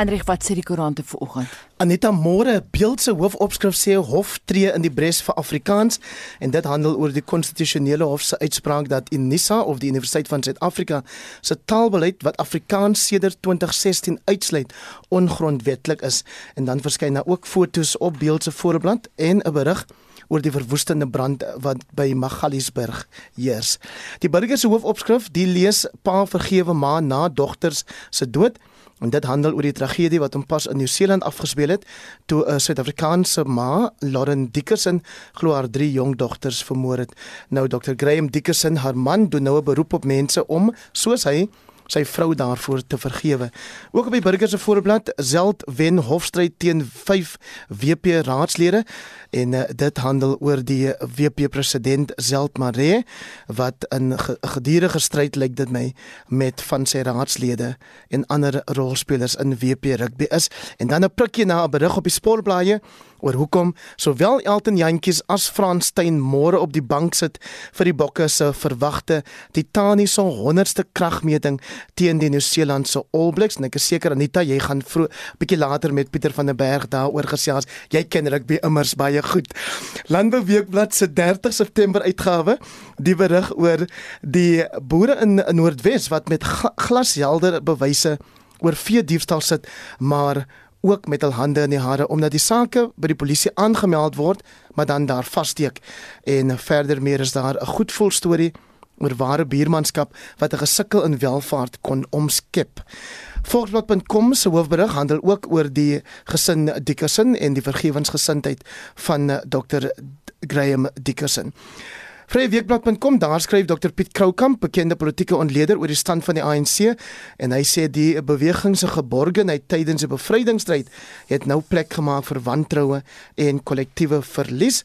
Heinrich, wat sê die koerante vanoggend? Aneta Moore, beeld se hoofopskrif sê hof tree in die bres vir Afrikaans en dit handel oor die konstitusionele hof se uitspraak dat Unisa of die Universiteit van Suid-Afrika se taalbeleid wat Afrikaans sedert 2016 uitsluit ongrondwettig is en dan verskyn daar ook fotos op beeld se voorblad en 'n berig oor die verwoestende brand wat by Magaliesberg heers. Die burger se hoofopskrif, die lees pa vergewe ma na dogters se dood. En dit handel oor die tragedie wat hom pas in Nieu-Seeland afgespeel het toe 'n Suid-Afrikaanse ma, Lauren Dickerson, glo haar drie jong dogters vermoor het. Nou Dr. Graham Dickerson, haar man, doen nou 'n beroep op mense om, soos hy sy vrou daarvoor te vergewe. Ook op die burger se voorblad, Zeld wen hofstryd teen 5 WP raadslede en uh, dit handel oor die WP president Zeld Mare wat in gedurende stryd lyk dit my met van sy raadslede en ander rolspelers in WP rugby is en dan 'n prikkie na 'n berig op die sportblaaie oor hoekom sowel Elton Jantjies as Frans Steyn môre op die bank sit vir die Bokke se verwagte titaniese 100ste kragmeting teen die Nieu-Seelandse All Blacks. En ek is seker Anita jy gaan 'n bietjie later met Pieter van der Berg daaroor gesels. Jy ken rugby immers baie goed. Landbou Weekblad se 30 September uitgawe, die berig oor die boere in Noordwes wat met glashelder bewyse oor vee diefstal sit, maar ook met hul hande in die hare omdat die sake by die polisie aangemeld word, maar dan daar vassteek. En verder meer is daar 'n goedvol storie oor ware buurmanskap wat 'n gesukkel in welvaart kon omskep. Volksblad.com se hoofberig handel ook oor die gesin Dickerson en die vergewensgesindheid van Dr Graham Dickerson. Vryweekblad.com daar skryf Dr Piet Kroukamp, bekende politieke ontleder oor die stand van die ANC en hy sê die beweging se geborgenheid tydens die bevrydingsstryd het nou plek gemaak vir wantroue en kollektiewe verlies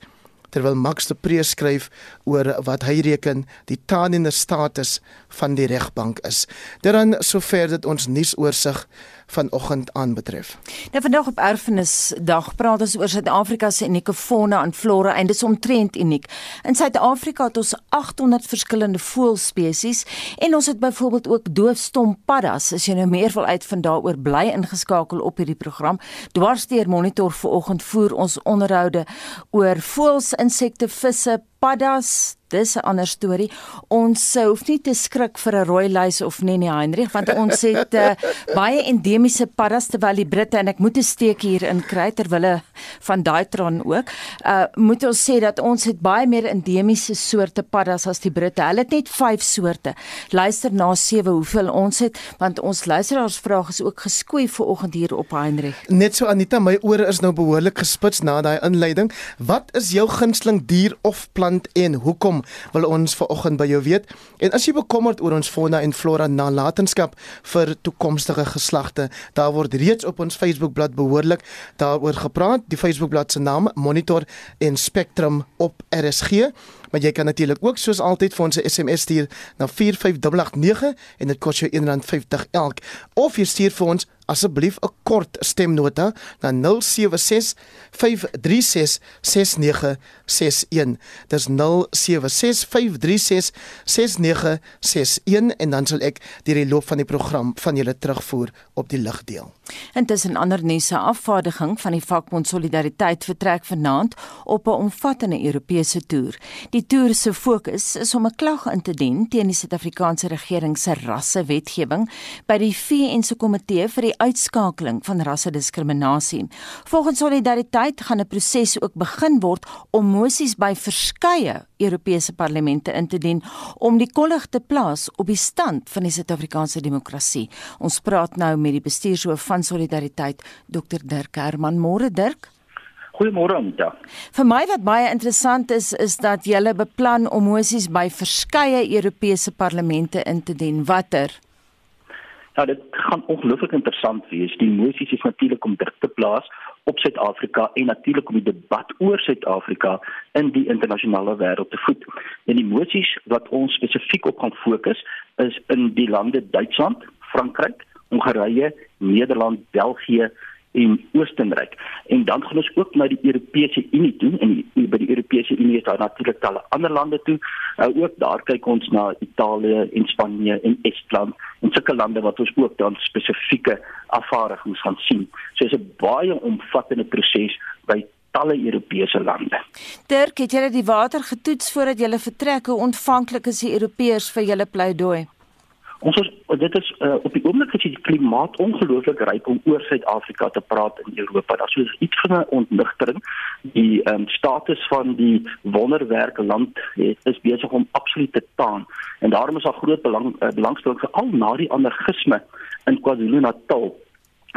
terwyl Max de Pre skryf oor wat hy reken die taanende status van die regbank is. Daarin sover dit ons nuusoorseig vanoggend aanbetref. Nou vandag op Erfenisdag praat ons oor Suid-Afrika se unieke fauna en flora en dit is omtrent uniek. In Suid-Afrika het ons 800 verskillende voëlspesies en ons het byvoorbeeld ook doofstom paddas. As jy nou meer wil uitvind daaroor, bly ingeskakel op hierdie program. Dwarsteer Monitor vanoggend voer ons onderhoude oor voëls, insekte, visse, paddas, dis 'n ander storie. Ons uh, hoef nie te skrik vir 'n rooi luis of nie nie Heinrich, want ons het uh, baie endemiese paddas terwyl die Britte en ek moet 'n steek hier in kry terwyl van daai tron ook. Uh moet ons sê dat ons het baie meer endemiese soorte paddas as die Britte. Hulle het net 5 soorte. Luister na 7 hoeveel ons het, want ons luisteraars vraag is ook geskoei vir oggend hier op Heinrich. Net so Anita, my ore is nou behoorlik gespits na daai inleiding. Wat is jou gunsteling dier of plant en hoekom? wil ons vanoggend by jou weet. En as jy bekommerd oor ons fauna en flora nalatenskap vir toekomstige geslagte, daar word reeds op ons Facebookblad behoorlik daaroor gepraat. Die Facebookblad se naam Monitor en Spectrum op RSG. Maar jy kan natuurlik ook soos altyd vir ons 'n SMS stuur na 45889 en dit kos jou R1.50 elk of jy stuur vir ons asseblief 'n kort stemnota na 076 536 6961. Dis 076 536 6961 en dan sal ek deur die loop van die program van julle terugvoer op die lig deel. Intussen ander nuus se afvaardiging van die vakbond Solidariteit vertrek vanaand op 'n omvattende Europese toer. Die toer se fokus is om 'n klag in te dien teen die Suid-Afrikaanse regering se rassewetgewing by die VN se komitee vir die uitskakeling van rassediskriminasie. Volgens Solidariteit gaan 'n proses ook begin word om mosies by verskeie Europese parlemente in te dien om die kollig te plaas op die stand van die Suid-Afrikaanse demokrasie. Ons praat nou met die bestuurshoof van Solidariteit, Dr Dirk Herman. Môre Dirk. Goeiemôre Anita. Vir my wat baie interessant is is dat julle beplan om mosies by verskeie Europese parlemente in te dien. Watter? Nou dit gaan ongelooflik interessant wees. Die moties is natuurlik om druk te plaas op Suid-Afrika en natuurlik om die debat oor Suid-Afrika in die internasionale wêreld te voed. En die moties wat ons spesifiek op gaan fokus is in die lande Duitsland, Frankryk, Hongarye, Nederland, België en Oostenryk. En dan gaan ons ook na die Europese Unie toe en die, by die Europese Unie is daar natuurlik talle ander lande toe. Uh, ook daar kyk ons na Italië en Spanje en Estland en sulke lande wat ons ook dan spesifieke afvaardigings gaan sien. So is 'n baie omvattende proses by talle Europese lande. Dirk, het julle die water getoets voordat julle vertrek? Hoe ontvanklik is die Europeërs vir julle pleidooi? Ons is dit is uh, op die oomblik as jy die klimaat ongelooflik ryk om oor Suid-Afrika te praat in Europa. Daar sou iets van 'n ontnigtering. Die um, status van die wonderwerke land het, is besig om absoluut te taan. En daarom is daar groot belang uh, belangstelling vir al na die anargisme in KwaZulu-Natal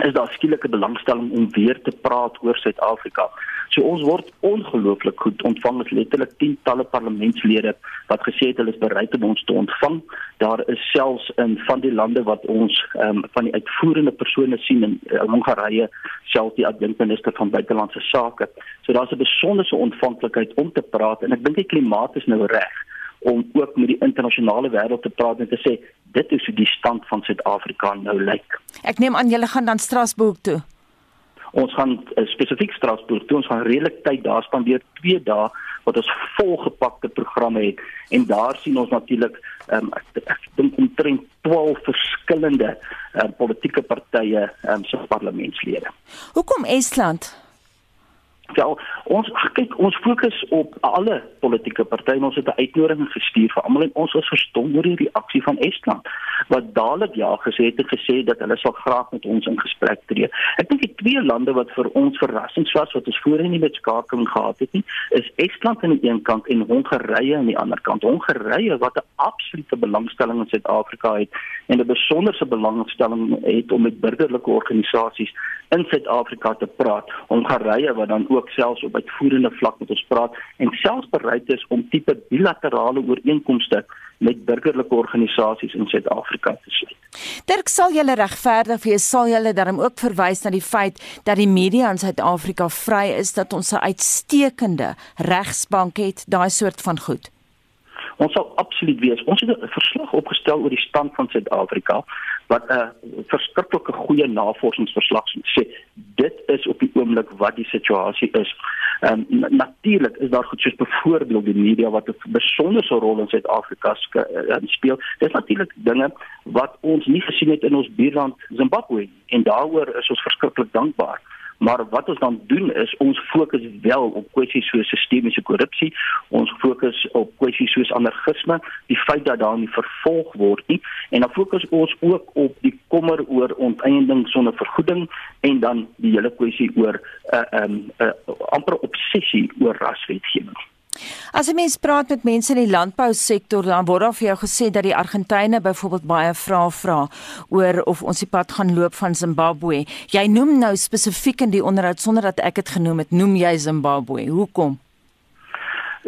is daar skielike belangstelling om weer te praat oor Suid-Afrika. So ons word ongelooflik goed ontvang as letterlik tientalle parlementslede wat gesê het hulle is bereid om ons te ontvang. Daar is selfs in van die lande wat ons um, van die uitvoerende persone sien in uh, Hongarye selfs die adjunkminister van buitelandse sake. So daar's 'n besondere ontvanklikheid om te praat en ek dink die klimaat is nou reg om ook met die internasionale wêreld te praat en te sê dit is hoe die stand van Suid-Afrika nou lyk. Ek neem aan julle gaan dan Strasbourg toe. Ons gaan uh, spesifiek Strasbourg toe. Ons gaan redelik tyd daar spandeer 2 dae wat ons volgepakte programme het en daar sien ons natuurlik um, ek, ek dink omtrent 12 verskillende um, politieke partye um, se parlementslede. Hoekom Estland? Ja, ons kyk ons fokus op alle politieke partye. Ons het 'n uitnodiging gestuur vir almal en ons is verstom oor die reaksie van Estland wat dadelik ja gesê het en gesê dat hulle sal graag met ons in gesprek tree. Ek dink die twee lande wat vir ons verrassings was wat ons voorheen nie met skakeling gehad het nie, is Estland aan die een kant en Hongarye aan die ander kant. Hongarye wat 'n absolute belangstelling in Suid-Afrika het en 'n besonderse belangstelling het om met burgerlike organisasies in Suid-Afrika te praat. Hongarye wat dan ook selfs op uitvoerende vlak met ons praat en selfs bereid is om tipe bilaterale ooreenkomste met burgerlike organisasies in Suid-Afrika te sluit. Dirk sal julle regverdig vir sal julle daarom ook verwys na die feit dat die media in Suid-Afrika vry is dat ons 'n uitstekende regsbank het, daai soort van goed. Ons sal absoluut wees. Ons het 'n verslag opgestel oor die stand van Suid-Afrika wat 'n verskriklike goeie navorsingsverslag sê. Dit is op die oomblik wat die situasie is. Ehm um, natuurlik is daar goed soos byvoorbeeld die media wat 'n besonderse rol in Suid-Afrika uh, speel. Dis natuurlik dinge wat ons nie gesien het in ons buurland Zimbabwe en daaroor is ons verskriklik dankbaar. Maar wat ons dan doen is ons fokus wel op kwessies soos sistemiese korrupsie, ons fokus op kwessies soos anargisme, die feit dat daar nie vervolg word nie en dan fokus ons ook op die kommer oor onteiening sonder vergoeding en dan die hele kwessie oor 'n uh, 'n um, uh, amper obsessie oor raswetgewing. As jy mens praat met mense in die landbousektor, dan word daar vir jou gesê dat die Argentynë byvoorbeeld baie vrae vra oor of ons die pad gaan loop van Zimbabwe. Jy noem nou spesifiek in die onderhoud sonder dat ek dit genoem het, noem jy Zimbabwe. Hoekom?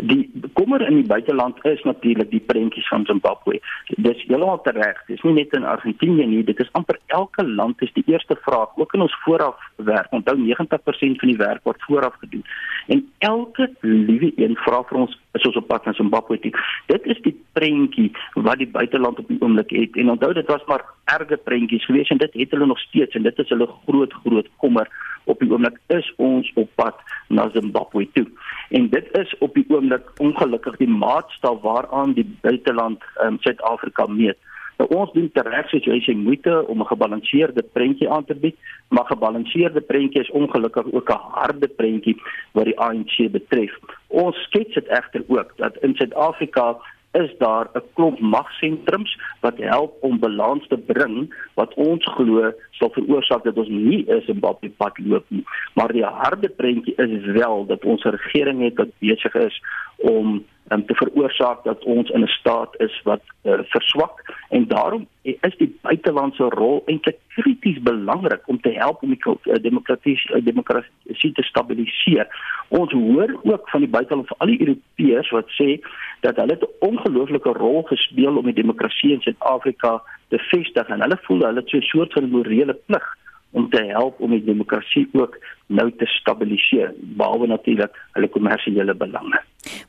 Die kommer in die buiteland is natuurlik die prentjies van Zimbabwe. Dis heeltemal reg. Dis nie net in Argentinië nie, dit is amper elke land is die eerste vraag, ook in ons vooraf werk. Onthou 90% van die werk word vooraf gedoen. En elke liewe een vra vir ons is ons op pad na Zimbabwe toe. Dit is die prentjie wat die buiteland op die oomblik het. En onthou dit was maar erge prentjies gewees en dit het hulle nog steeds en dit is hulle groot groot kommer op die oomblik is ons op pad na Zimbabwe toe. En dit is op die oomblik ongelukkig die maatstaf waaraan die buiteland um, Suid-Afrika meet. Nou ons doen tereg soos jy sê moeite om 'n gebalanseerde prentjie aan te bied, maar gebalanseerde prentjie is ongelukkig ook 'n harde prentjie wat die ANC betref. Ons skets dit egter ook dat in Suid-Afrika is daar 'n klomp magsentrums wat help om balans te bring wat ons glo sal veroorsaak dat ons nie in Zimbabwe pad loop nie. Maar die harde prentjie is wel dat ons regering het wat besig is om um, te veroorsaak dat ons in 'n staat is wat uh, verswak en daarom is die buitelandse rol eintlik krities belangrik om te help om die uh, demokratiese uh, demokrasie te stabiliseer. Ons hoor ook van die buiteland van al die Europeërs wat sê dat hulle 'n ongelooflike rol gespeel om die demokrasie in Suid-Afrika te vestig en hulle voel hulle het so 'n soort van morele plig om te help om die demokrasie ook nou te stabiliseer behalwe natuurlik hulle kommersiële belange.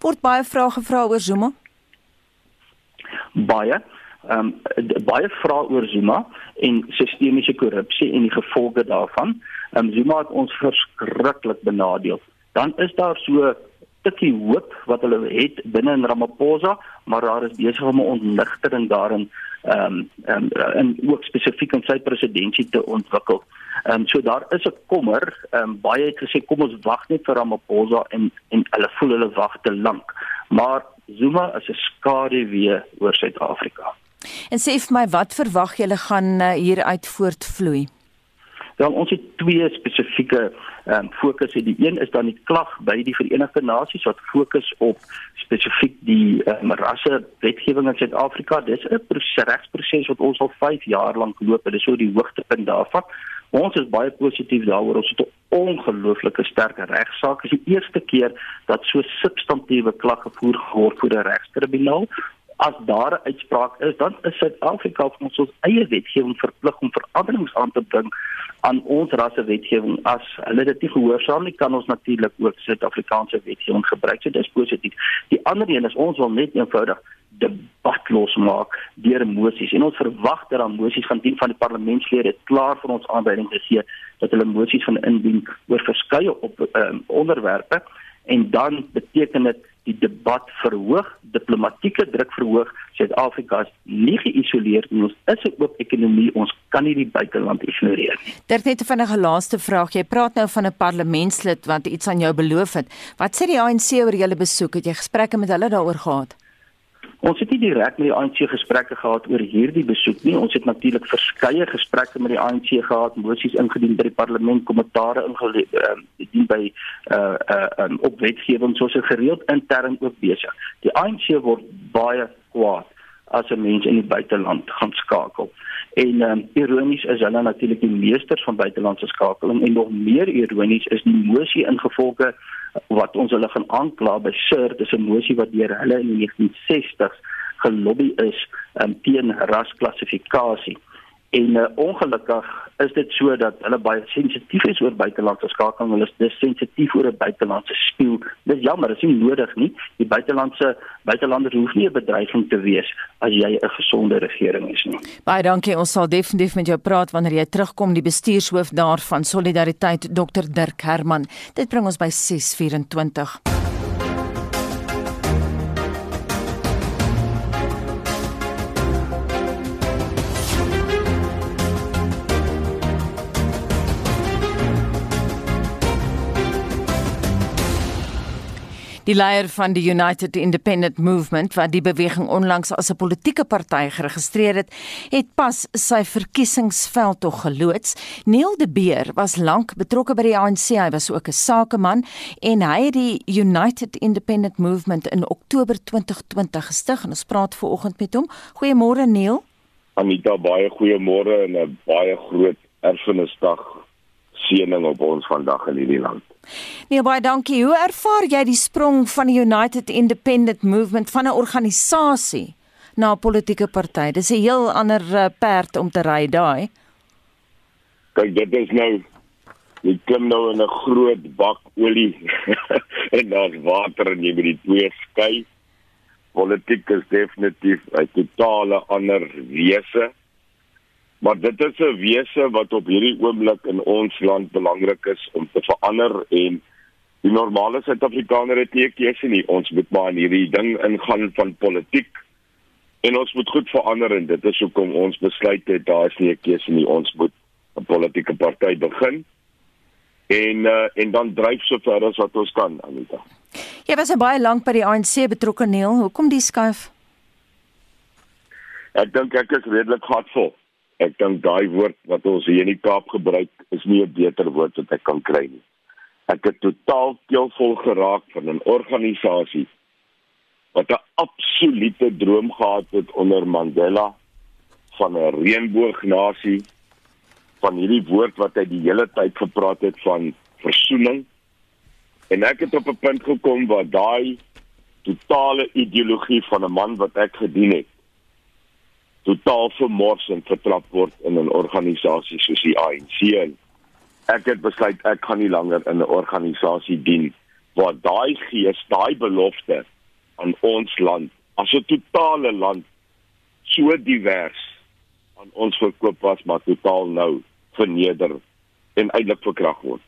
Word baie vrae gevra oor Zuma? Baie ehm um, baie vrae oor Zuma en sistemiese korrupsie en die gevolge daarvan. Ehm um, Zuma het ons verskriklik benadeel. Dan is daar so stukkie hoop wat hulle het binne in Ramaphosa, maar daar is besig om 'n ontnigtering daarin ehm um, um, en ook spesifiek in sy presidentskap te ontwikkel. Ehm um, so daar is 'n kommer, ehm um, baie het gesê kom ons wag net vir Ramaphosa en en hulle voel hulle wag te lank. Maar Zuma is 'n skaduwee oor Suid-Afrika. En sê vir my wat verwag julle gaan uh, hieruit voortvloei? Dan ons het twee spesifieke ehm um, fokusse. Die een is dan die klag by die Verenigde Nasies wat fokus op spesifiek die um, rasse wetgewing in Suid-Afrika. Dis 'n regsproses wat ons al 5 jaar lank loop. Dit is so die hoogtepunt daarvan. Ons is baie positief daaroor. Ons het 'n ongelooflike sterk regsaak. Dit is die eerste keer dat so substantiëre klag gevoer word voor 'n regstribunaal as daar 'n uitspraak is, dan is Suid-Afrika vir ons ons eie wetgewing verplig om veranderings aan te bring aan ons rassewetgewing. As hulle dit nie gehoorsaam nie, kan ons natuurlik ook Suid-Afrikaanse wetgewing gebruik. So dis positief. Die ander een is ons wil net eenvoudig debat losmaak deur emosies en ons verwag dat dan emosies gaan dien van die parlementslede klaar vir ons aanbeiding te gee dat hulle emosies gaan indien oor verskeie op um, onderwerpe en dan beteken dit die debat verhoog, diplomatieke druk verhoog. Suid-Afrika is nie geïsoleer nie. Ons is 'n oop ekonomie. Ons kan nie die buiteland ignoreer nie. Dit net 'n vinnige laaste vraag. Jy praat nou van 'n parlementslid wat iets aan jou beloof het. Wat sê die ANC oor julle besoek? Het jy gesprekke met hulle daaroor gehad? Ons het nie direk met die ANC gesprekke gehad oor hierdie besoek nie. Ons het natuurlik verskeie gesprekke met die ANC gehad, moesies ingedien by die parlement, kommentare ingedien uh, by uh uh um, op wetgewing soos gereeld intern ook besig. Die ANC word baie kwaad as 'n mens in die buiteland gaan skakel. En um, ironies is hulle natuurlik die meesters van buitelandse skakeling en nog meer ironies is die mosie ingevolge wat ons hulle gaan aankla by SIR, dis 'n mosie wat deur hulle in die 1960s gelobby is um, teen rasklassifikasie. En uh, ongelukkig is dit so dat hulle baie sensitief is oor buitelandse skakeling. Hulle is dis sensitief oor 'n buitelandse spieël. Dis jammer, dit is nie nodig nie. Die buitelandse buitelander hoef nie 'n bedreiging te wees as jy 'n gesonde regering is nie. Baie dankie. Ons sal definitief met jou praat wanneer jy terugkom, die bestuurshoof daarvan Solidariteit Dr Dirk Herman. Dit bring ons by 624. Die leier van die United Independent Movement wat die beweging onlangs as 'n politieke party geregistreer het, het pas sy verkiesingsveld tog geloods. Neil de Beer was lank betrokke by die ANC. Hy was ook 'n sakeman en hy het die United Independent Movement in Oktober 2020 gestig en ons praat ver oggend met hom. Goeiemôre Neil. Anita, baie goeiemôre en 'n baie groot erfenisdag seëning op ons vandag in hierdie land. Nee baie dankie. Hoe ervaar jy die sprong van die United Independent Movement van 'n organisasie na 'n politieke party? Dis 'n heel ander uh, perd om te ry daai. Kyk, dit is nou jy klim nou in 'n groot bak olie en daar's water en jy moet die twee skei. Politiek is definitief 'n totale ander wese. Maar dit is 'n wese wat op hierdie oomblik in ons land belangrik is om te verander en die normale Suid-Afrikaner het nie 'n keuse nie. Ons moet maar in hierdie ding ingaan van politiek en ons moet goed verander en dit is hoekom ons besluit het daar is nie 'n keuse nie. Ons moet 'n politieke party begin en uh, en dan dryf so ver as wat ons kan, Anita. Jy was baie lank by die ANC betrokke, Neil. Hoekom die skuif? Ek dink ek is redelik gatvol ek dink daai woord wat ons hier in die Kaap gebruik is nie 'n beter woord wat ek kan kry nie. Ek het totaal keelvol geraak van 'n organisasie wat 'n absolute droom gehad het onder Mandela van 'n reënboognasie van hierdie woord wat hy die hele tyd gepraat het van versoening. En ek het op 'n punt gekom waar daai totale ideologie van 'n man wat ek gedien het totaal vermors en vertrap word in 'n organisasie soos die ANC en ek het besluit ek gaan nie langer in 'n organisasie dien waar daai gees, daai belofte aan ons land as 'n totale land so divers aan ons verkoop was maar totaal nou verneder en uiteindelik verkrag word.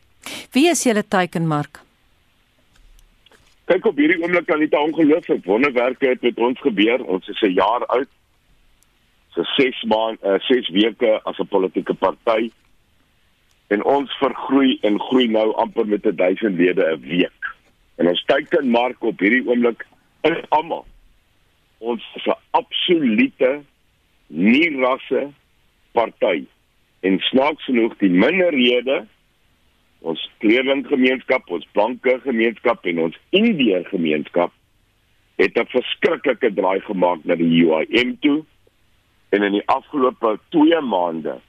Wie is julle teikenmark? Kyk op hierdie oomblik kan dit ongelooflik wonderwerke het met ons gebeur. Ons is 'n jaar oud. So 6 maande, uh, 6 weke as 'n politieke party. En ons vergroei en groei nou amper met 1000 lede 'n week. En ons in mark op hierdie oomblik is almal ons is 'n absolute nie rasse party. En snaaks genoeg die minderhede ons kleerling gemeenskap, ons blanke gemeenskap en ons Indiër gemeenskap het 'n verskriklike draai gemaak na die UIM toe. En in die afgelope 2 maande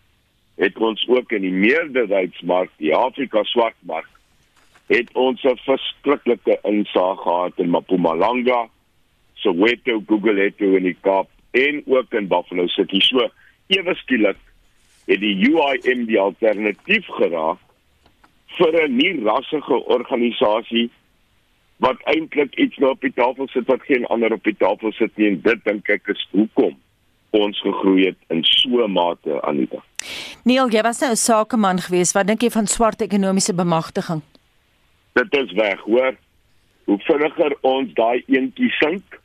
het ons ook in die meerderheidsmark, die Afrika swartmark, het ons 'n verskriklike insaag gehad in Mpumalanga, Soweto, Gugulethu in die Kaap en ook in Buffalo City. So ewe skielik het die UIM die alternatief geraak vir 'n nie rassige organisasie wat eintlik iets nou op die tafel sit wat geen ander op die tafel sit nie en dit dink ek is hoekom ons gegroei het in so 'n mate Anita. Neil, jy was nou 'n sakeman geweest. Wat dink jy van swart ekonomiese bemagtiging? Dit is weg, hoor. Hoe vinniger ons daai eentjie sink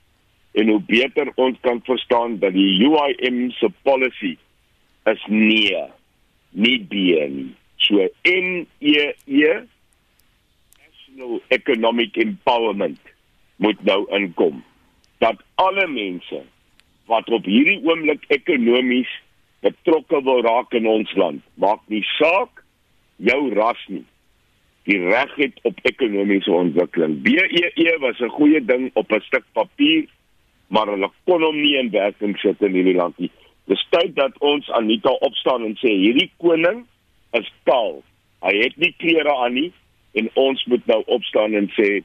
en hoe beter ons kan verstaan dat die UIM se policy is nee, nie bien. So NEE National Economic Empowerment moet nou inkom dat alle mense wat op hierdie oomblik ekonomies betrokke wil raak in ons land, maak nie saak jou ras nie, die reg het op ekonomiese ontwikkeling. BEE e was 'n goeie ding op 'n stuk papier, maar hulle kon hom nie in werking sit in hierdie land nie. Dis tyd dat ons Anita opstaan en sê hierdie koning is kaal. Hy het nie klere aan nie en ons moet nou opstaan en sê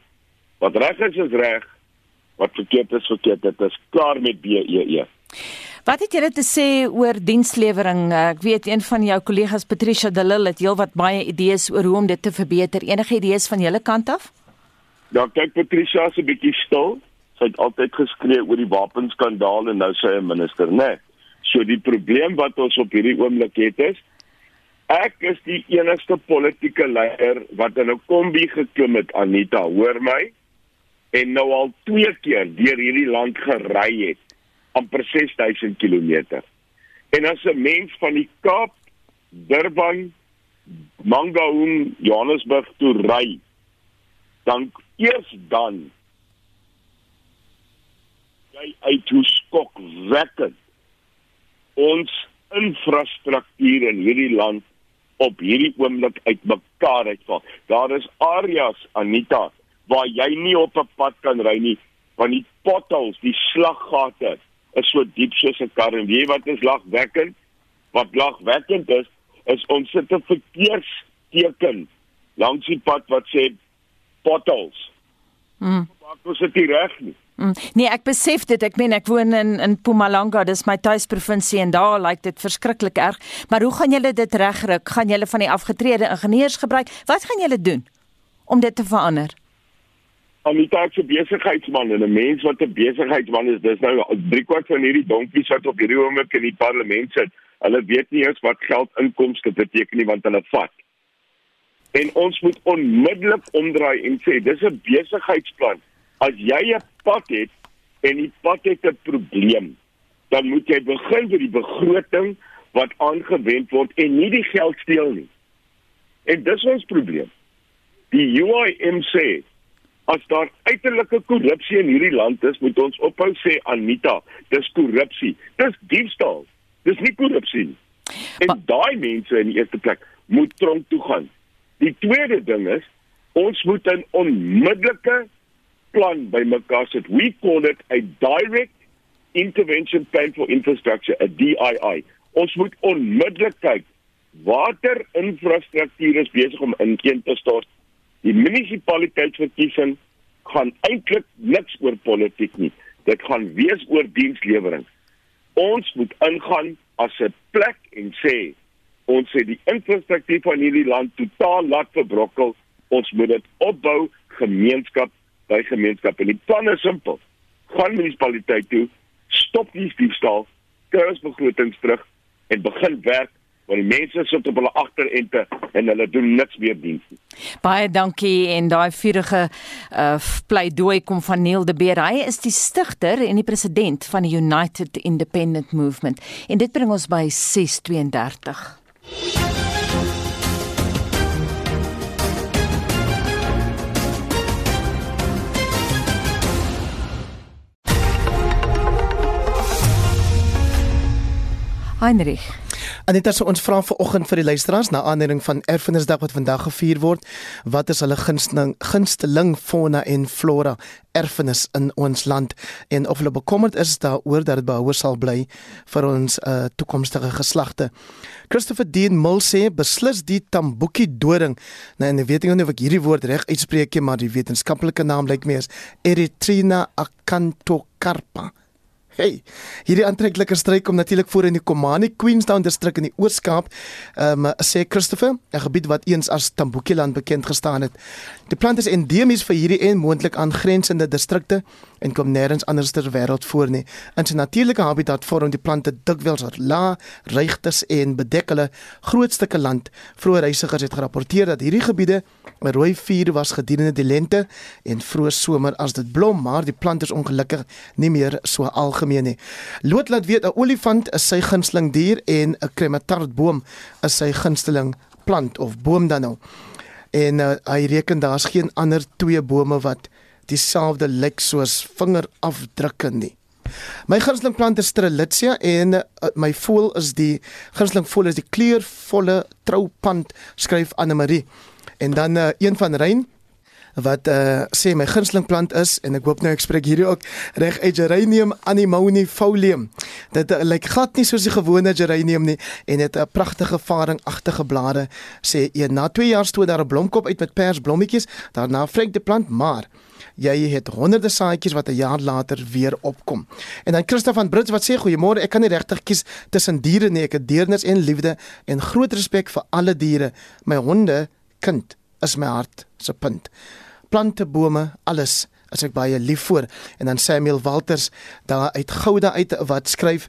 wat reg is is reg, wat verkeerd is verkeerd. Dit is klaar met BEE. E. Wat het julle te sê oor dienslewering? Ek weet een van jou kollegas Patricia de Lille het heelwat baie idees oor hoe om dit te verbeter. Enige idees van julle kant af? Ja, kyk Patricia is 'n bietjie stil. Sy het altyd geskree oor die wapenskandaal en nou sê sy 'n minister, né? Nee. So die probleem wat ons op hierdie oomblik het is Ek is die enigste politieke leier wat in 'n kombi geklim het, Anita, hoor my? En nou al twee keer deur hierdie land gery het, amper 6000 km. En as 'n mens van die Kaap, Durban, Mangaung, Johannesburg toe ry, dan eers dan jy uit hoe skokwekkend ons infrastruktuur in hierdie land op hierdie oomblik uitmekaar uitval. Daar is areas Anita waar jy nie op 'n pad kan ry nie want die potholes, die slaggate is so diep soos 'n kar en weet wat is lagwekkend? Wat lagwekkend is, is ons sit 'n verkeersteken langs die pad wat sê potholes. Mm. Maar ons sit nie reg nie. Mm. Nee, ek besef dit. Ek meen ek woon in in Mpumalanga, dis my tuisprovinsie en daar lyk dit verskriklik erg. Maar hoe gaan julle dit regryk? Gaan julle van die afgetrede ingenieurs gebruik? Wat gaan julle doen om dit te verander? Die taak vir besigheidsman en 'n mens wat 'n besigheidsman is, dis nou 3 kwart van hierdie donkies wat op hierdie oomblik in die parlement sit. Hulle weet nie eens wat geld inkomste beteken nie want hulle vat. En ons moet onmiddellik omdraai en sê dis 'n besigheidsplan as jy 'n pad het en die pad het 'n probleem, dan moet jy begin by die begroting wat aangewend word en nie die geld steel nie. En dis ons probleem. Die UIM sê as daar uiterlike korrupsie in hierdie land is, moet ons ophou sê Anita, dis korrupsie. Dis diefstal. Dis nie korrupsie nie. En daai mense in die eerste plek moet tronk toe gaan. Die tweede ding is ons moet 'n onmiddellike plan by mekaar sit. We call it a direct intervention plan for infrastructure, a DII. Ons moet onmiddellik kyk watter infrastruktuur is besig om inkeen te stort. Die munisipaliteitsverkiesing gaan eintlik niks oor politiek nie. Dit gaan wees oor dienslewering. Ons moet ingaan as 'n plek en sê ons sê die infrastruktuur van hierdie land totaal laat verbrokkel. Ons moet dit opbou gemeenskap by gemeenskappe. En die plan is simpel. Gaan munisipaliteit toe, stop die diefstal, kers begrotings terug en begin werk want die mense sit op hulle agterente en hulle doen niks meer diens nie. Baie dankie en daai vurige uh, pleidooi kom van Neil de Beer. Hy is die stigter en die president van die United Independent Movement en dit bring ons by 632. Heinrich. Anita sê ons vra vanoggend vir die luisteraars na aanleiding van Erfenisdag wat vandag gevier word, wat is hulle gunsteling gunsteling fauna en flora erfenis in ons land en of hulle bekommerd is daaroor dat dit behouer sal bly vir ons uh, toekomstige geslagte. Christopher Dean Mill sê beslis die Tambuki doring. Nou en ek weet nie of ek hierdie woord reg uitspreek nie, maar die wetenskaplike naam lyk my is Erythrina acanthocarpa. Hey, hierdie aantreklike struik kom natuurlik voor in die Komani Queenstown distrik in die Oos-Kaap. Ehm um, sê Christopher, 'n gebied wat eens as Tambukiland bekend gestaan het. Die plant is endemies vir hierdie en moontlik aangrensende distrikte en kom nêrens anders ter wêreld voor nie. In sy natuurlike habitat vorm die plante dikwels lae, regtes en bedek hulle groot stukke land. Vroeë reisigers het gerapporteer dat hierdie gebiede 'n rooi vuur was gedurende die lente en vroeë somer as dit blom, maar die plant is ongelukkig nie meer so algemeen nie. Loot laat weet 'n olifant is sy gunsteling dier en 'n krematartboom is sy gunsteling plant of boom dan nou. En uh, hy reken daar's geen ander twee bome wat dieselfde lyk soos vingerafdrukke nie. My gunsteling plant is Strelitzia en uh, my voël is die gunsteling voël is die kleurvolle troupand skryf Anne Marie. En dan uh, een van Rein wat uh sê my gunsteling plant is en ek hoop nou ek spreek hierdie ook reg Geranium animonifolium. Dit uh, lyk glad nie soos die gewone geranium nie en het 'n pragtige varingagtige blare sê een na 2 jaar stoot daar 'n blomkop uit met pers blommetjies, daarna vrek die plant maar jy het honderde saaitjies wat 'n jaar later weer opkom. En dan Christof van Brits wat sê goeiemôre, ek kan nie regtig kies tussen diere nie, ek het deernis en liefde en groot respek vir alle diere. My honde kind is my hart se punt plante, bome, alles as ek baie lief voor. En dan Samuel Walters daar uit Gouda uit wat skryf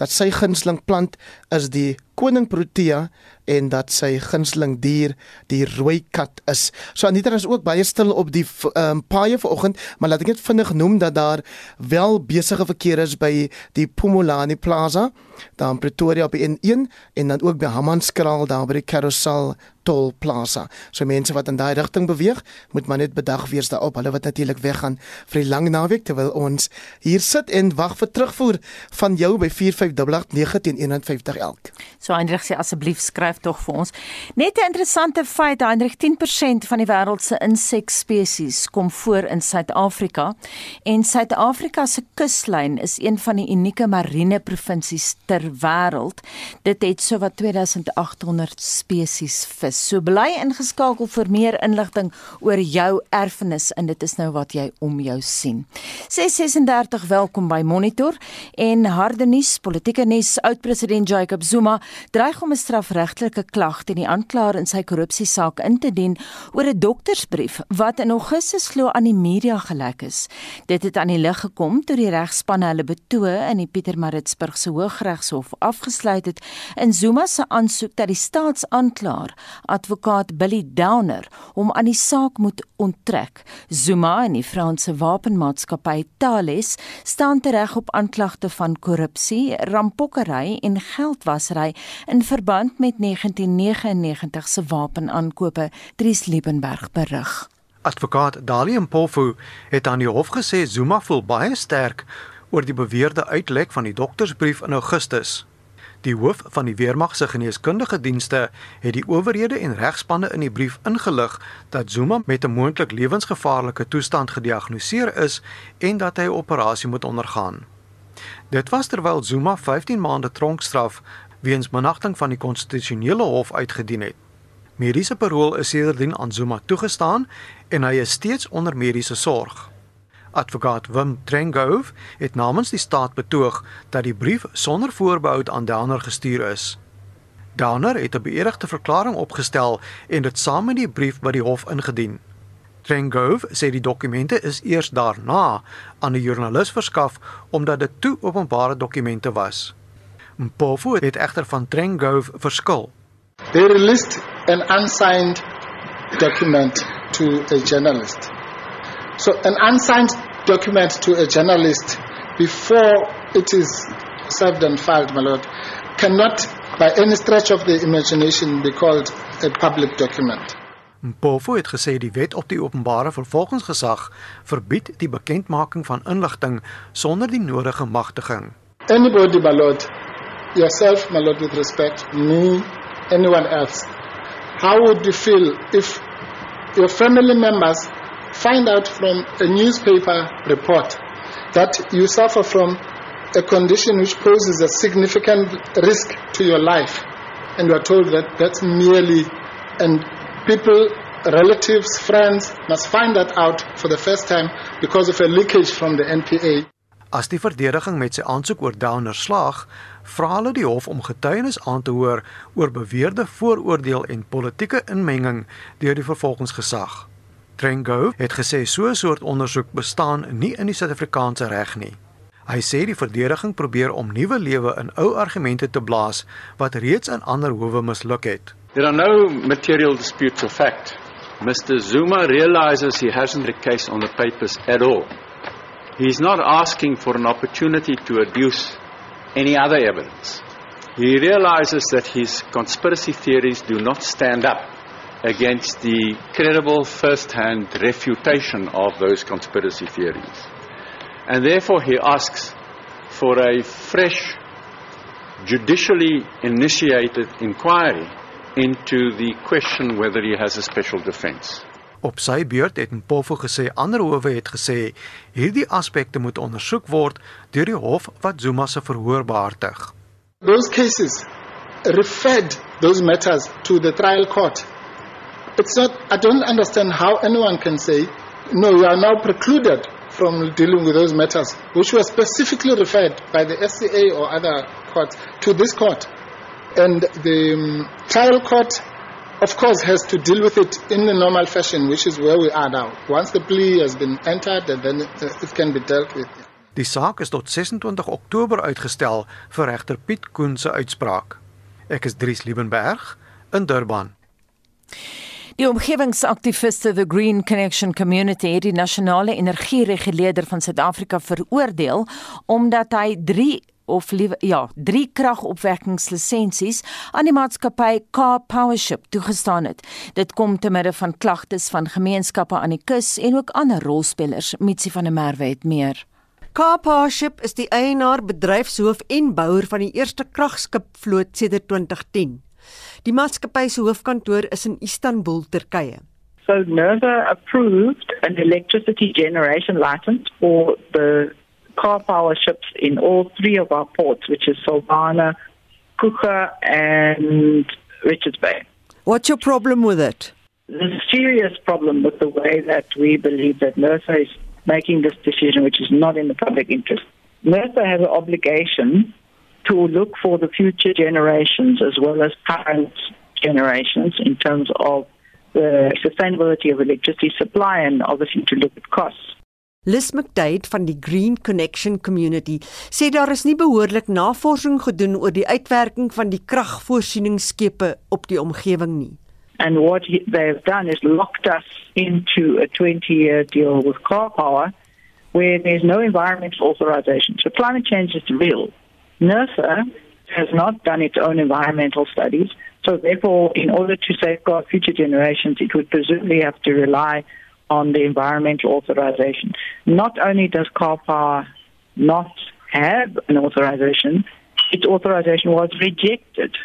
dat sy gunsteling plant is die koning Protea en dat sy gunsteling dier die rooi kat is. So Anita is ook baie stil op die um, paaie vanoggend, maar laat ek net vinnig noem dat daar wel besige verkeer is by die Pumulani Plaza, daar in Pretoria op die N1 en dan ook by Hammanskraal daar by die Carousel Tol Plaza. So mense wat in daai rigting beweeg, moet maar net bedag wees daarop. Hulle wat natuurlik weggaan vir die lang naweek terwyl ons hier sit en wag vir terugvoer van jou by 4589 teen 150 elk. So Heinrich sê asseblief skryf tog vir ons. Net 'n interessante feit, Heinrich, 10% van die wêreld se insekspesies kom voor in Suid-Afrika en Suid-Afrika se kuslyn is een van die unieke marine provinsies ter wêreld. Dit het sowat 2800 spesies vis. So bly ingeskakel vir meer inligting oor jou erfenis en dit is nou wat jy om jou sien. 636 welkom by Monitor en harde nuus, politieke nuus, oud-president Jacob Zuma dreig om 'n strafregtelike klag teen die aanklaer in sy korrupsiesaak in te dien oor 'n doktersbrief wat in Augustus glo aan die media gelek is. Dit het aan die lig gekom toe die regspanne hulle betoë in die Pietermaritzburg se Hooggeregshof afgesluit het in Zuma se aansoek dat die staatsaanklaer, advokaat Billy Downer, hom aan die saak moet onttrek. Zuma en die Franse wapenmaatskappy Thales staan tereg op aanklagte van korrupsie, rampokkery en geldwasery in verband met 1999 se wapenaankope, Dries Liebenberg berig. Advokaat Dalium Pofu het aan die hof gesê Zuma voel baie sterk oor die beweerde uitlek van die doktersbrief in Augustus. Die hoof van die weermag se geneeskundige dienste het die owerhede en regspanne in die brief ingelig dat Zuma met 'n moontlik lewensgevaarlike toestand gediagnoseer is en dat hy 'n operasie moet ondergaan. Dit was terwyl Zuma 15 maande tronkstraf weens managting van die konstitusionele hof uitgedien het. Mediese parol is sedertdien aan Zuma toegestaan en hy is steeds onder mediese sorg. Advokaat Wim Trengove het namens die staat betoog dat die brief sonder voorbehoud aan Downer gestuur is. Downer het 'n beëdigde verklaring opgestel en dit saam met die brief by die hof ingedien. Trengove sê die dokumente is eers daarna aan 'n joernalis verskaf omdat dit toe openbare dokumente was. Mpofu het egter van Trengove verskil. They released an unsigned document to a journalist. So an unsigned document to a journalist before it is served and filed, my lord, cannot by any stretch of the imagination be called a public document. Mpofu het gesê die wet op die openbare vervolgingsgesag verbied die bekendmaking van inligting sonder die nodige magtiging. Anybody, my lord, yourself, my lord, with respect, me, anyone else, how would you feel if your family members find out from a newspaper report that you suffer from a condition which poses a significant risk to your life and you are told that that's merely and people relatives friends must find that out for the first time because of a leakage from the NPA As die verdediging met sy aansoek oor Downer slaag, vra hulle die hof om getuienis aan te hoor oor beweerde vooroordeel en politieke inmenging deur die vervolgingsgesag. Trengo het gesê so 'n soort ondersoek bestaan nie in die Suid-Afrikaanse reg nie. Hy sê die verdediging probeer om nuwe lewe in ou argumente te blaas wat reeds in ander howe misluk het. There are no material disputes of fact. Mr. Zuma realizes he hasn't the case on the papers at all. He's not asking for an opportunity to adduce any other evidence. He realizes that his conspiracy theories do not stand up against the credible first hand refutation of those conspiracy theories. And therefore, he asks for a fresh, judicially initiated inquiry into the question whether he has a special defense. Op sy beurt het Mpofu gesê ander howe het gesê hierdie aspekte moet ondersoek word deur die hof wat Zuma se verhoor behartig. Those cases referred those matters to the trial court. It's not, I don't understand how anyone can say, no, you are now precluded from dealing with those matters, which were specifically referred by the SCA or other courts to this court. And the um, trial court, of course, has to deal with it in the normal fashion, which is where we are now. Once the plea has been entered, then it, it can be dealt with. Die saak is tot 26 Oktober uitgestel vir regter Piet Koen se uitspraak. Ek is Dries Liebenberg in Durban. Die omgewingsaktiviste The Green Connection Community het die nasionale energiereguleerder van Suid-Afrika veroordeel omdat hy 3 of liewe ja, 3 kragopwekkingslisensies aan die maatskappy Car Powership toegestaan het. Dit kom te midde van klagtes van gemeenskappe aan die kus en ook ander rolspelers. Mitsi van der Merwe het meer. Carparship is die eienaar, bedryfshoof en bouer van die eerste kragskipvloot sedert 2010. Die maatskappy se hoofkantoor is in Istanbul, Turkye. So NERVA approved an electricity generation license for the car power ships in all three of our ports, which is Solvana, Kuka, and Richards Bay. What's your problem with it? There's a serious problem with the way that we believe that NERSA is making this decision, which is not in the public interest. NERSA has an obligation to look for the future generations as well as current generations in terms of the sustainability of electricity supply and obviously to look at costs. Liz McDade van die Green Connection Community sê daar is nie behoorlik navorsing gedoen oor die uitwerking van die kragvoorsieningsskepe op die omgewing nie. And what they've done is locked us into a 20 year deal with car power where there's no environmental authorization. So climate change is real. NERSA has not done its own environmental studies. So therefore, in order to safeguard future generations, it would presumably have to rely on the environmental authorization. Not only does car power not have an authorization, its authorization was rejected.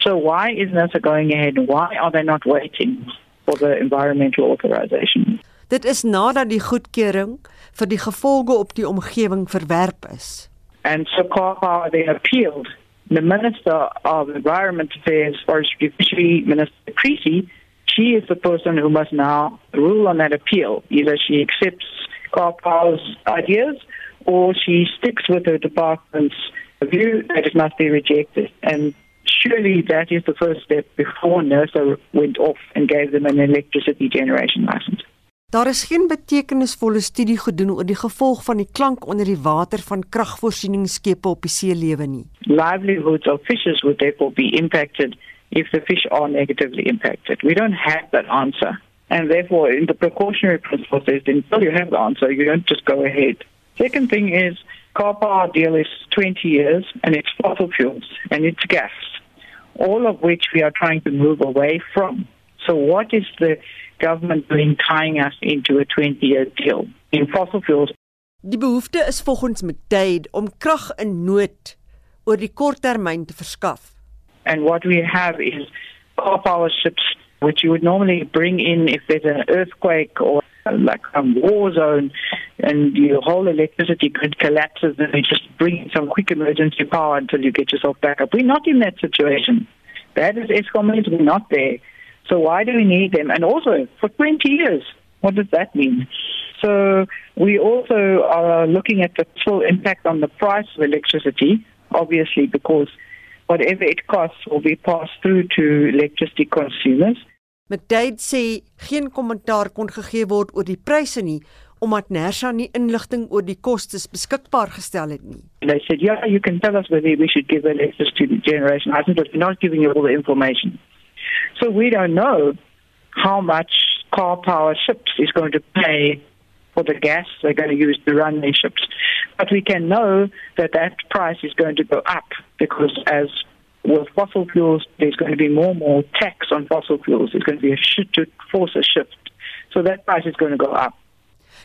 So why is NERSA going ahead? Why are they not waiting for the environmental authorization? Dit is nadat die goedkeuring vir die gevolge op die omgewing verwerp is. And so car power then appealed. The Minister of Environment Affairs, Forestry Fishery, Minister Creasy, she is the person who must now rule on that appeal. Either she accepts car power's ideas or she sticks with her department's view that it must be rejected. And surely that is the first step before NERSA went off and gave them an electricity generation license. Daar is geen betekenisvolle studie gedoen oor die gevolg van die klank onder die water van kragvoorsieningsskepe op die see lewe nie. livelihoods of fishers would therefore be impacted if the fish are negatively impacted. We don't have that answer. And therefore, in the precautionary principle says until you have the answer, you don't just go ahead. Second thing is, car power deal is 20 years and it's fossil fuels and it's gas, all of which we are trying to move away from. So what is the government doing tying us into a 20-year deal in fossil fuels? Die behoefte is volgens McDade om krag in nood oor die korttermyn te verskaf. And what we have is car power ships, which you would normally bring in if there's an earthquake or like a war zone and your whole electricity grid collapses and you just bring some quick emergency power until you get yourself back up. We're not in that situation. That is ESCOM is we're not there. So why do we need them? And also for 20 years, what does that mean? So we also are looking at the full impact on the price of electricity, obviously because whatever it costs will be passed through to electricity consumers. McDade sê geen kommentaar kon gegee word oor die pryse nie omdat Nersa nie inligting oor die kostes beskikbaar gestel het nie. They said, yeah, you can tell us whether we should give electricity to generation. I said, we're not giving you all the information. So we don't know how much car power ships is going to pay for the gas they're going to use to run their ships. But we can know that that price is going to go up because as with fossil fuels, there's going to be more and more tax on fossil fuels. There's going to be a shift to force a shift. So that price is going to go up.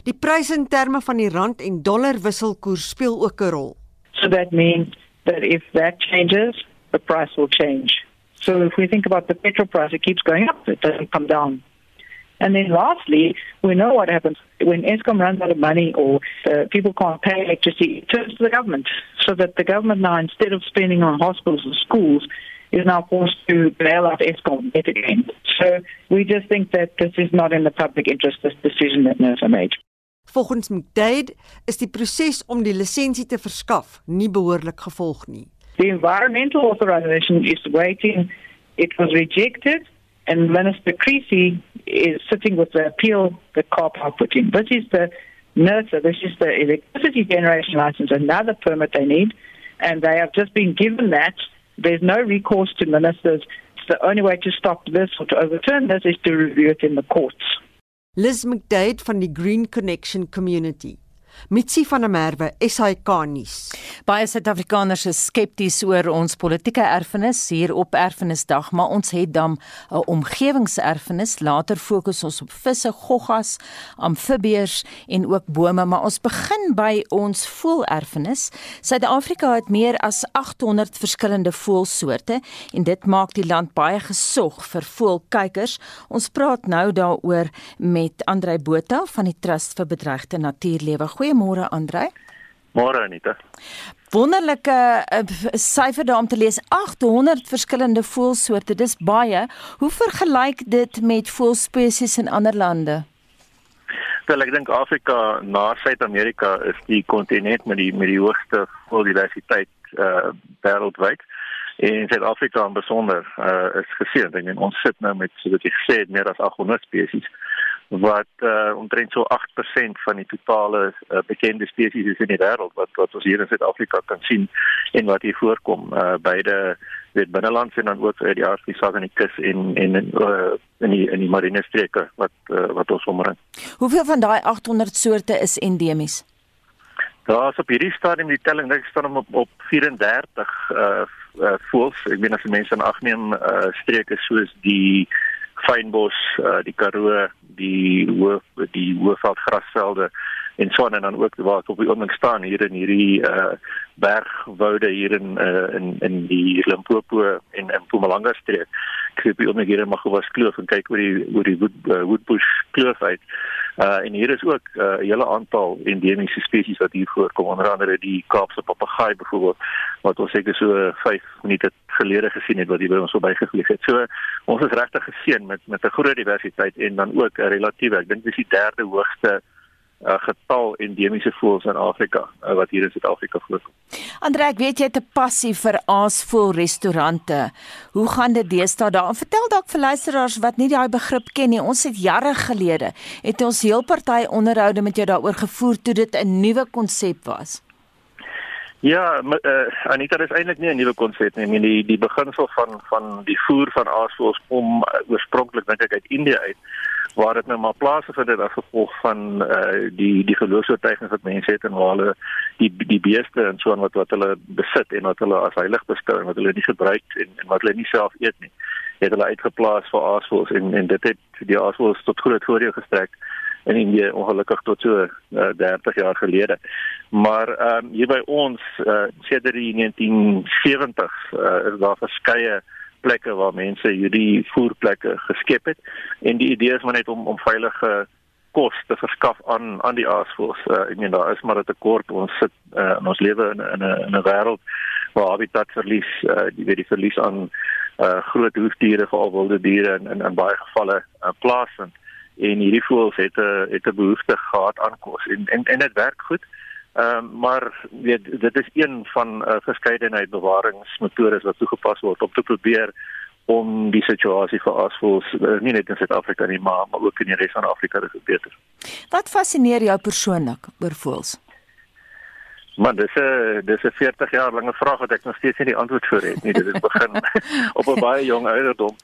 Die pryse in terme van die rand en dollar wisselkoers speel ook 'n rol. So that means that if that changes, the price will change. So if we think about the petrol price, it keeps going up, it doesn't come down. And then lastly, we know what happens when ESCOM runs out of money or uh, people can't pay electricity, it turns to the government. So that the government now, instead of spending on hospitals and schools, is now forced to bail out ESCOM yet again. So we just think that this is not in the public interest, this decision that NERSA made. Volgens McDade is die proses om die lisensie te verskaf nie behoorlik gevolg nie. The environmental authorization is waiting. It was rejected and Minister Creasy is sitting with the appeal that COPA put in. This is the NERSA, this is the electricity generation license, another permit they need, and they have just been given that. There's no recourse to ministers. It's the only way to stop this or to overturn this is to review it in the courts. Liz McDade van die Green Connection Community. Mitsi van der Merwe, SAK nuus. Baie Suid-Afrikaners is skepties oor ons politieke erfenis hier op Erfenisdag, maar ons het dan 'n omgewingserfenis. Later fokus ons op visse, goggas, amfibieërs en ook bome, maar ons begin by ons voëlerfenis. Suid-Afrika het meer as 800 verskillende voëlsoorte en dit maak die land baie gesog vir voëlkykers. Ons praat nou daaroor met Andrei Botha van die Trust vir Bedreigde Natuurlewe. Goeie Goeiemôre Andre. Môre Anita. Wonderlike uh, syfer daar om te lees 800 verskillende voëlsoorte. Dis baie. Hoe vergelyk dit met voëlspesies in ander lande? Wel ek dink Afrika na Suid-Amerika is die kontinent met die met die hoogste voëldiversiteit uh wêreldwyd. En Suid-Afrika in besonder uh is geseënd en ons sit nou met soos jy gesê het meer as 800 spesies wat uh, omtrent so 8% van die totale uh, bekende spesies is in die wêreld wat wat ons hier in Suid-Afrika kan sien en wat hier voorkom uh, beide weet binneland en dan ook uit die Afrika en die kus en en uh, in die in die marine streke wat uh, wat ons omring. Hoeveel van daai 800 soorte is endemies? Daar is op hierdie stadium die telling dink staan op op 34 uh, uh voels. Ek meen as mense aan agneem uh streke soos die fynbos, uh, die Karoo, die hoof die hoofveldgrasvelde en so en dan ook waar ek op die oomblik staan hier in hierdie uh bergwoude hier in uh in in die Limpopo en in Mpumalanga streek. Ek sien hier ook hier in Magowas kloof en kyk oor die oor die wood, uh, woodbush kloof uit. Uh en hier is ook 'n uh, hele aantal endemiese spesies wat hier voorkom, onder andere die Kaapse papegaai byvoorbeeld wat ons seker so 5 minute gelede gesien het wat hier by ons verbygevlieg het. So ons is regtig geseën met met 'n groot diversiteit en dan ook 'n relatiewe, ek dink dis die derde hoogste uh, getal endemiese voëls in Afrika uh, wat hier in Suid-Afrika voorkom. Andre, ek weet jy het 'n passie vir aasvoël restaurante. Hoe gaan dit deesdae daar? Vertel dalk vir luisteraars wat nie daai begrip ken nie. Ons het jare gelede het ons heel party onderhoude met jou daaroor gevoer toe dit 'n nuwe konsep was. Ja, uh, Anita is eintlik nie 'n nuwe konsep nie. Ek meen die die beginsel van van die voer van aasvoëls kom uh, oorspronklik dink ek uit Indië uit waar dit nou maar plaasvind het as gevolg van uh, die die geloofsvertuigings wat mense het en waar hulle die die beeste en so aan wat wat hulle besit en wat hulle as heilig beskou en wat hulle nie gebruik en, en wat hulle nie self eet nie. Het hulle uitgeplaas vir aasvoëls en en dit het die aasvoëls tot groot voordeel gestrek in Indië ongelukkig tot so uh, 30 jaar gelede. Maar ehm um, hier by ons uh, sedert die 1970s uh, is daar verskeie plekke waar mense hierdie voerplekke geskep het en die idee is maar net om om veilige kos te verskaf aan aan die aasvoëls. Uh, ek meen daar is maar 'n tekort. Ons sit uh, in ons lewe in 'n in 'n wêreld waar habitat verlies, uh, die weet die verlies aan uh, groot hoefdiere, veral wilde diere en in, in baie gevalle uh, plaasvind en hierdie voëls het 'n het 'n behoefte gehad aan kos en en en dit werk goed. Ehm um, maar weet dit is een van uh, verskeidenheid bewaringsmetodes wat toegepas word om te probeer om die situasie vir aasvoëls uh, nie net in Suid-Afrika nie maar maar ook in die res van Afrika te verbeter. Wat fascineer jou persoonlik oor voëls? Maar dis 'n dis 'n 40 jaar lange vraag wat ek nog steeds nie die antwoord vir het nie. Dit het begin op 'n baie jong ouderdom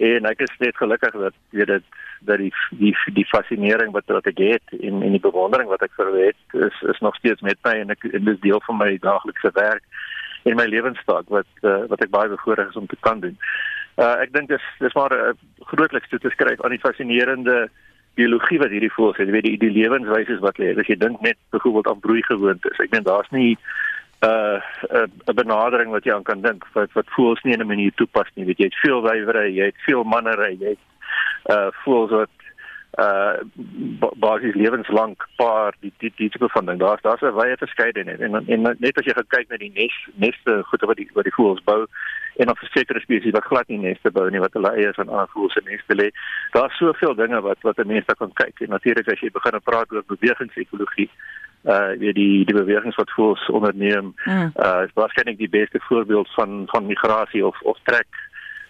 en ek is net gelukkig dat weet dit dat die die die fascinering wat wat ek het en en die bewondering wat ek vir het is is nog steeds met my en ek en dis deel van my daaglikse werk en my lewensstaat wat uh, wat ek baie bevoorreg is om te kan doen. Uh ek dink dis dis maar 'n uh, grootliks toe te skryf aan die fascinerende biologie wat hierdie voels het. Jy weet die die lewenswyse wat lê. As jy dink net byvoorbeeld aan broeigewoontes. Ek meen daar's nie uh 'n benadering wat jy aan kan dink wat wat voels nie in 'n manier toepas nie. Weet jy, jy het veel wywery, jy het veel mannery, jy het uh voels wat uh basies lewenslank paar die die die tipe van ding. Daar's daar's 'n wye verskeidenheid en, en en net as jy kyk na die nes neste goed wat die wat die voels bou en dan versekerde spesies wat glad nie neste bou nie wat hulle eiers aan ander voels se neste lê. Daar's soveel dinge wat wat 'n mens daar kan kyk. En natuurlik as jy begin praat oor bewegingsekologie uh weet die die bewegings wat voels onderneem mm. uh is waarskynlik die beste voorbeeld van van migrasie of of trek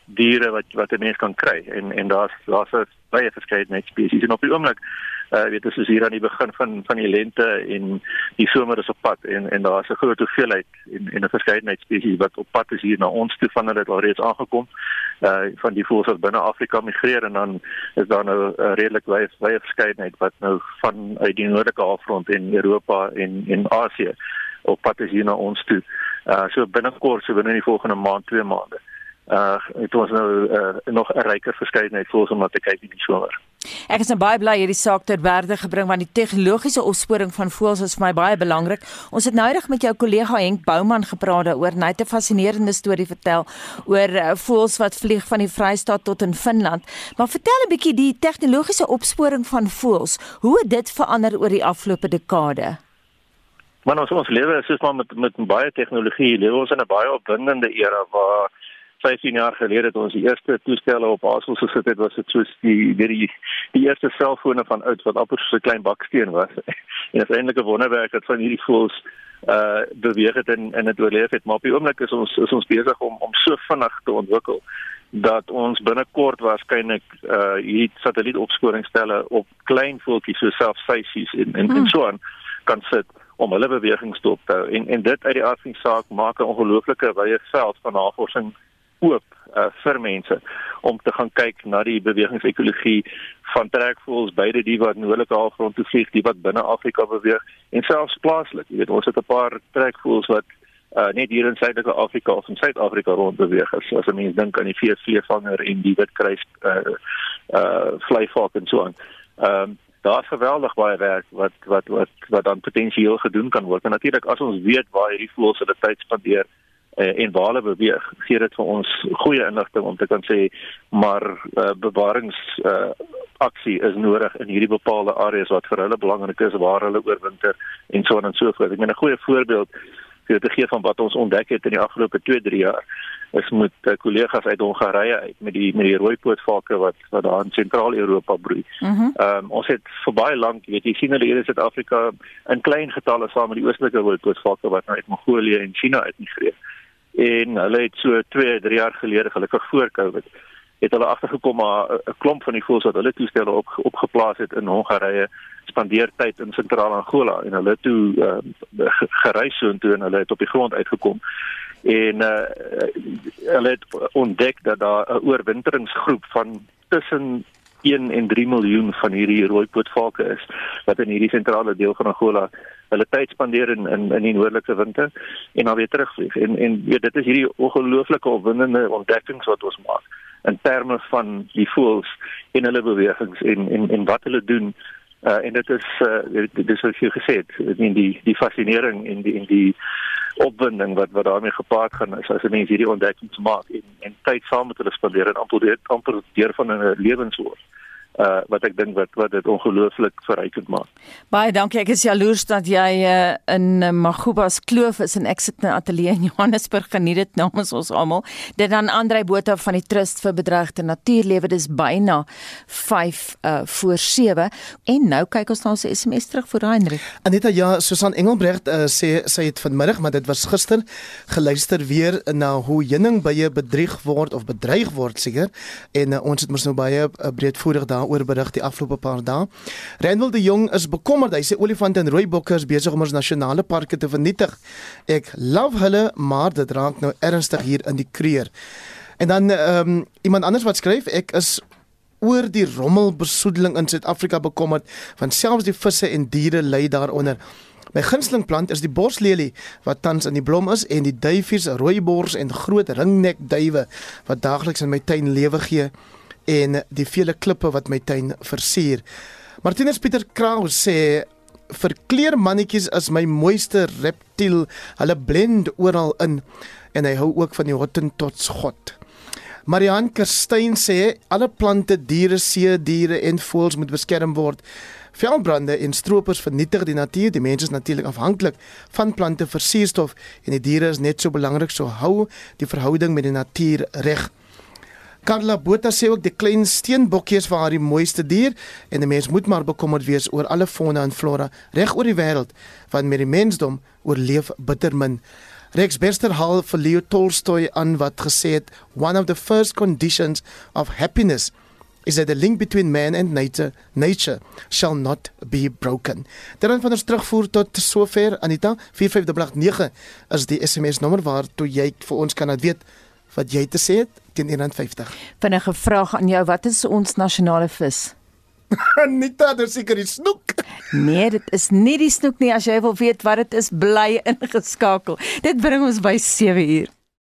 diere wat wat 'n mens kan kry en en daar's daar's 'n baie verskeidenheid spesies en op die oomblik uh weet ons is hier aan die begin van van die lente en die somer is op pad en en daar's 'n groot hoeveelheid en en 'n verskeidenheid spesies wat op pad is hier na ons toe van hulle het al reeds aangekom uh van die voëls wat binne Afrika migreer en dan is daar nou 'n redelik baie baie verskeidenheid wat nou van uit die noordelike halfrond en Europa en en Asië op pad is hier na ons toe. Uh so binnekort so binne die volgende maand, 2 maande uh het ons nou uh, nog 'n ryker verskeidenheid voels om na te kyk in die somer. Ek is nou baie bly hierdie saak ter werde gebring want die tegnologiese opsporing van voëls is vir my baie belangrik. Ons het noudig met jou kollega Henk Bouman gepraat daaroor. Hy het 'n fascinerende storie vertel oor uh, voëls wat vlieg van die Vrystaat tot in Finland. Maar vertel 'n bietjie die tegnologiese opsporing van voëls. Hoe het dit verander oor die afgelope dekade? Maar ons ons lewe is soos maar met met baie tegnologie. Lewe ons in 'n baie opwindende era waar 15 jaar gelede het ons die eerste toestelle op asels gesit het was dit soos die die die, eerste selfone van oud wat amper so 'n klein baksteen was. En is eintlik 'n wonderwerk dat van hierdie voels uh beweeg het en en dit oorleef het. Maar op die oomblik is ons is ons besig om om so vinnig te ontwikkel dat ons binnekort waarskynlik uh hierdie satellietopsporingsstelle op klein voeltjies so self seisies en en, hmm. en so aan kan sit om hulle bewegings te ophou en en dit uit die aard van die saak maak 'n ongelooflike wye veld van navorsing oop uh, vir mense om te gaan kyk na die bewegingsekologie van trekvoëls beide die wat noordelike halfrond toe vlieg, die wat binne Afrika beweeg en selfs plaaslik. Jy weet ons het 'n paar trekvoëls wat uh, net hier in Suidelike Afrika of in Suid-Afrika rond beweeg. As, as 'n mens dink aan die VV-vanger en die witkruis uh uh vleivalk en so aan. Ehm um, daar's geweldig baie werk wat wat wat wat dan potensieel gedoen kan word. En natuurlik as ons weet waar hierdie voëls hulle tyd spandeer, uh, en waar hulle beweeg gee dit vir ons goeie inligting om te kan sê maar uh, bewarings uh, aksie is nodig in hierdie bepaalde areas wat vir hulle belangrik is waar hulle oorwinter en so en so voort. Ek meen 'n goeie voorbeeld vir te gee van wat ons ontdek het in die afgelope 2-3 jaar is met uh, kollegas uit Hongarye uit met die met die rooipootvalke wat wat daar in Sentraal-Europa broei. Ehm mm um, ons het vir baie lank, weet jy, sien hulle hier in Suid-Afrika in klein getalle saam met die oostelike rooipootvalke wat nou uit Mongolië en China uitmigreer en hulle het so 2, 3 jaar gelede gelukkig voor Covid het hulle agtergekom maar 'n klomp van die voëls wat hulle toestelle op opgeplaas het in Hongarye spandeer tyd in sentrale Angola en hulle toe uh, gereis so intoe en hulle het op die grond uitgekom. En uh, hulle het ontdek dat daar 'n oorwinteringsgroep van tussen 1 en 3 miljoen van hierdie rooipootvalke is wat in hierdie sentrale deel van Angola hulle tyd spandeer in in in die noordelike winter en dan weer terugvlieg. En en weet dit is hierdie ongelooflike opwindende ontdekkings wat ons maak in terme van die voëls en hulle bewegings en en en wat hulle doen. Uh, en dit is uh, dit is wat jy gesê het in die die fascinering en die in die opwinding wat wat daarmee gepaard gaan is as 'n mens hierdie ontdekkings maak en en tyd saam met hulle spandeer en amper amper deur van 'n lewensloop uh wat ek dink wat wat dit ongelooflik verrykend maak. Baie dankie. Ek is jaloers dat jy uh, in uh, Magubas Kloof is en ek sit in 'n ateljee in Johannesburg geniet dit namens ons almal. Dit dan Andrei Botha van die Trust vir Bedreigde Natuurlewe. Dis byna 5 uh voor 7 en nou kyk ons na ons SMS terug vir Heinrich. Aneta ja, Susan Engelbrecht uh, sê sy het vanmiddag, maar dit was gister geluister weer na hoe heuningbye bedrieg word of bedreig word seker en uh, ons het mos nou baie uh, breedvoerig daar daaroor berig die afgelope paar dae. Randall de Jong is bekommerd. Hy sê olifante en rooi bokke is besig om ons nasionale parke te vernietig. Ek love hulle, maar dit raak nou ernstig hier in die kreer. En dan ehm um, iemand anders wat skryf, ek is oor die rommelbesoedeling in Suid-Afrika bekommerd, want selfs die visse en diere ly daaronder. My gunsteling plant is die boslelie wat tans in die blom is en die duifies, rooibors en groot ringnek duwe wat daagliks in my tuin lewe gee en die vele klippe wat my tuin versier. Martinus Pieter Kraus sê verkleermannetjies is my mooiste reptiel. Hulle blend oral in en hy hou ook van die Hottentots god. Marian Kerstyn sê alle plante, diere, see diere en voëls moet beskerm word. Veldbrande en stroopers vernietig die natuur. Die mens is natuurlik afhanklik van plante vir suurstof en die diere is net so belangrik so hou die verhouding met die natuur reg. Carla Botha sê ook die klein steenbokkies vir haar die mooiste dier en 'n mens moet maar bekommerd wees oor alle fauna en flora reg oor die wêreld want met die mensdom oorleef bitter min. Rex Bester haal vir Leo Tolstoy aan wat gesê het one of the first conditions of happiness is that the link between man and nature nature shall not be broken. Dan van ons terugvoer tot sover Anita 4589 is die SMS nommer waar toe jy vir ons kan laat weet wat jy te sê het teen 150. Vinnige vraag aan jou, wat is ons nasionale vis? Anita, dis seker die snoek. Nee, dit is nie die snoek nie. As jy wil weet wat dit is, bly ingeskakel. Dit bring ons by 7 uur.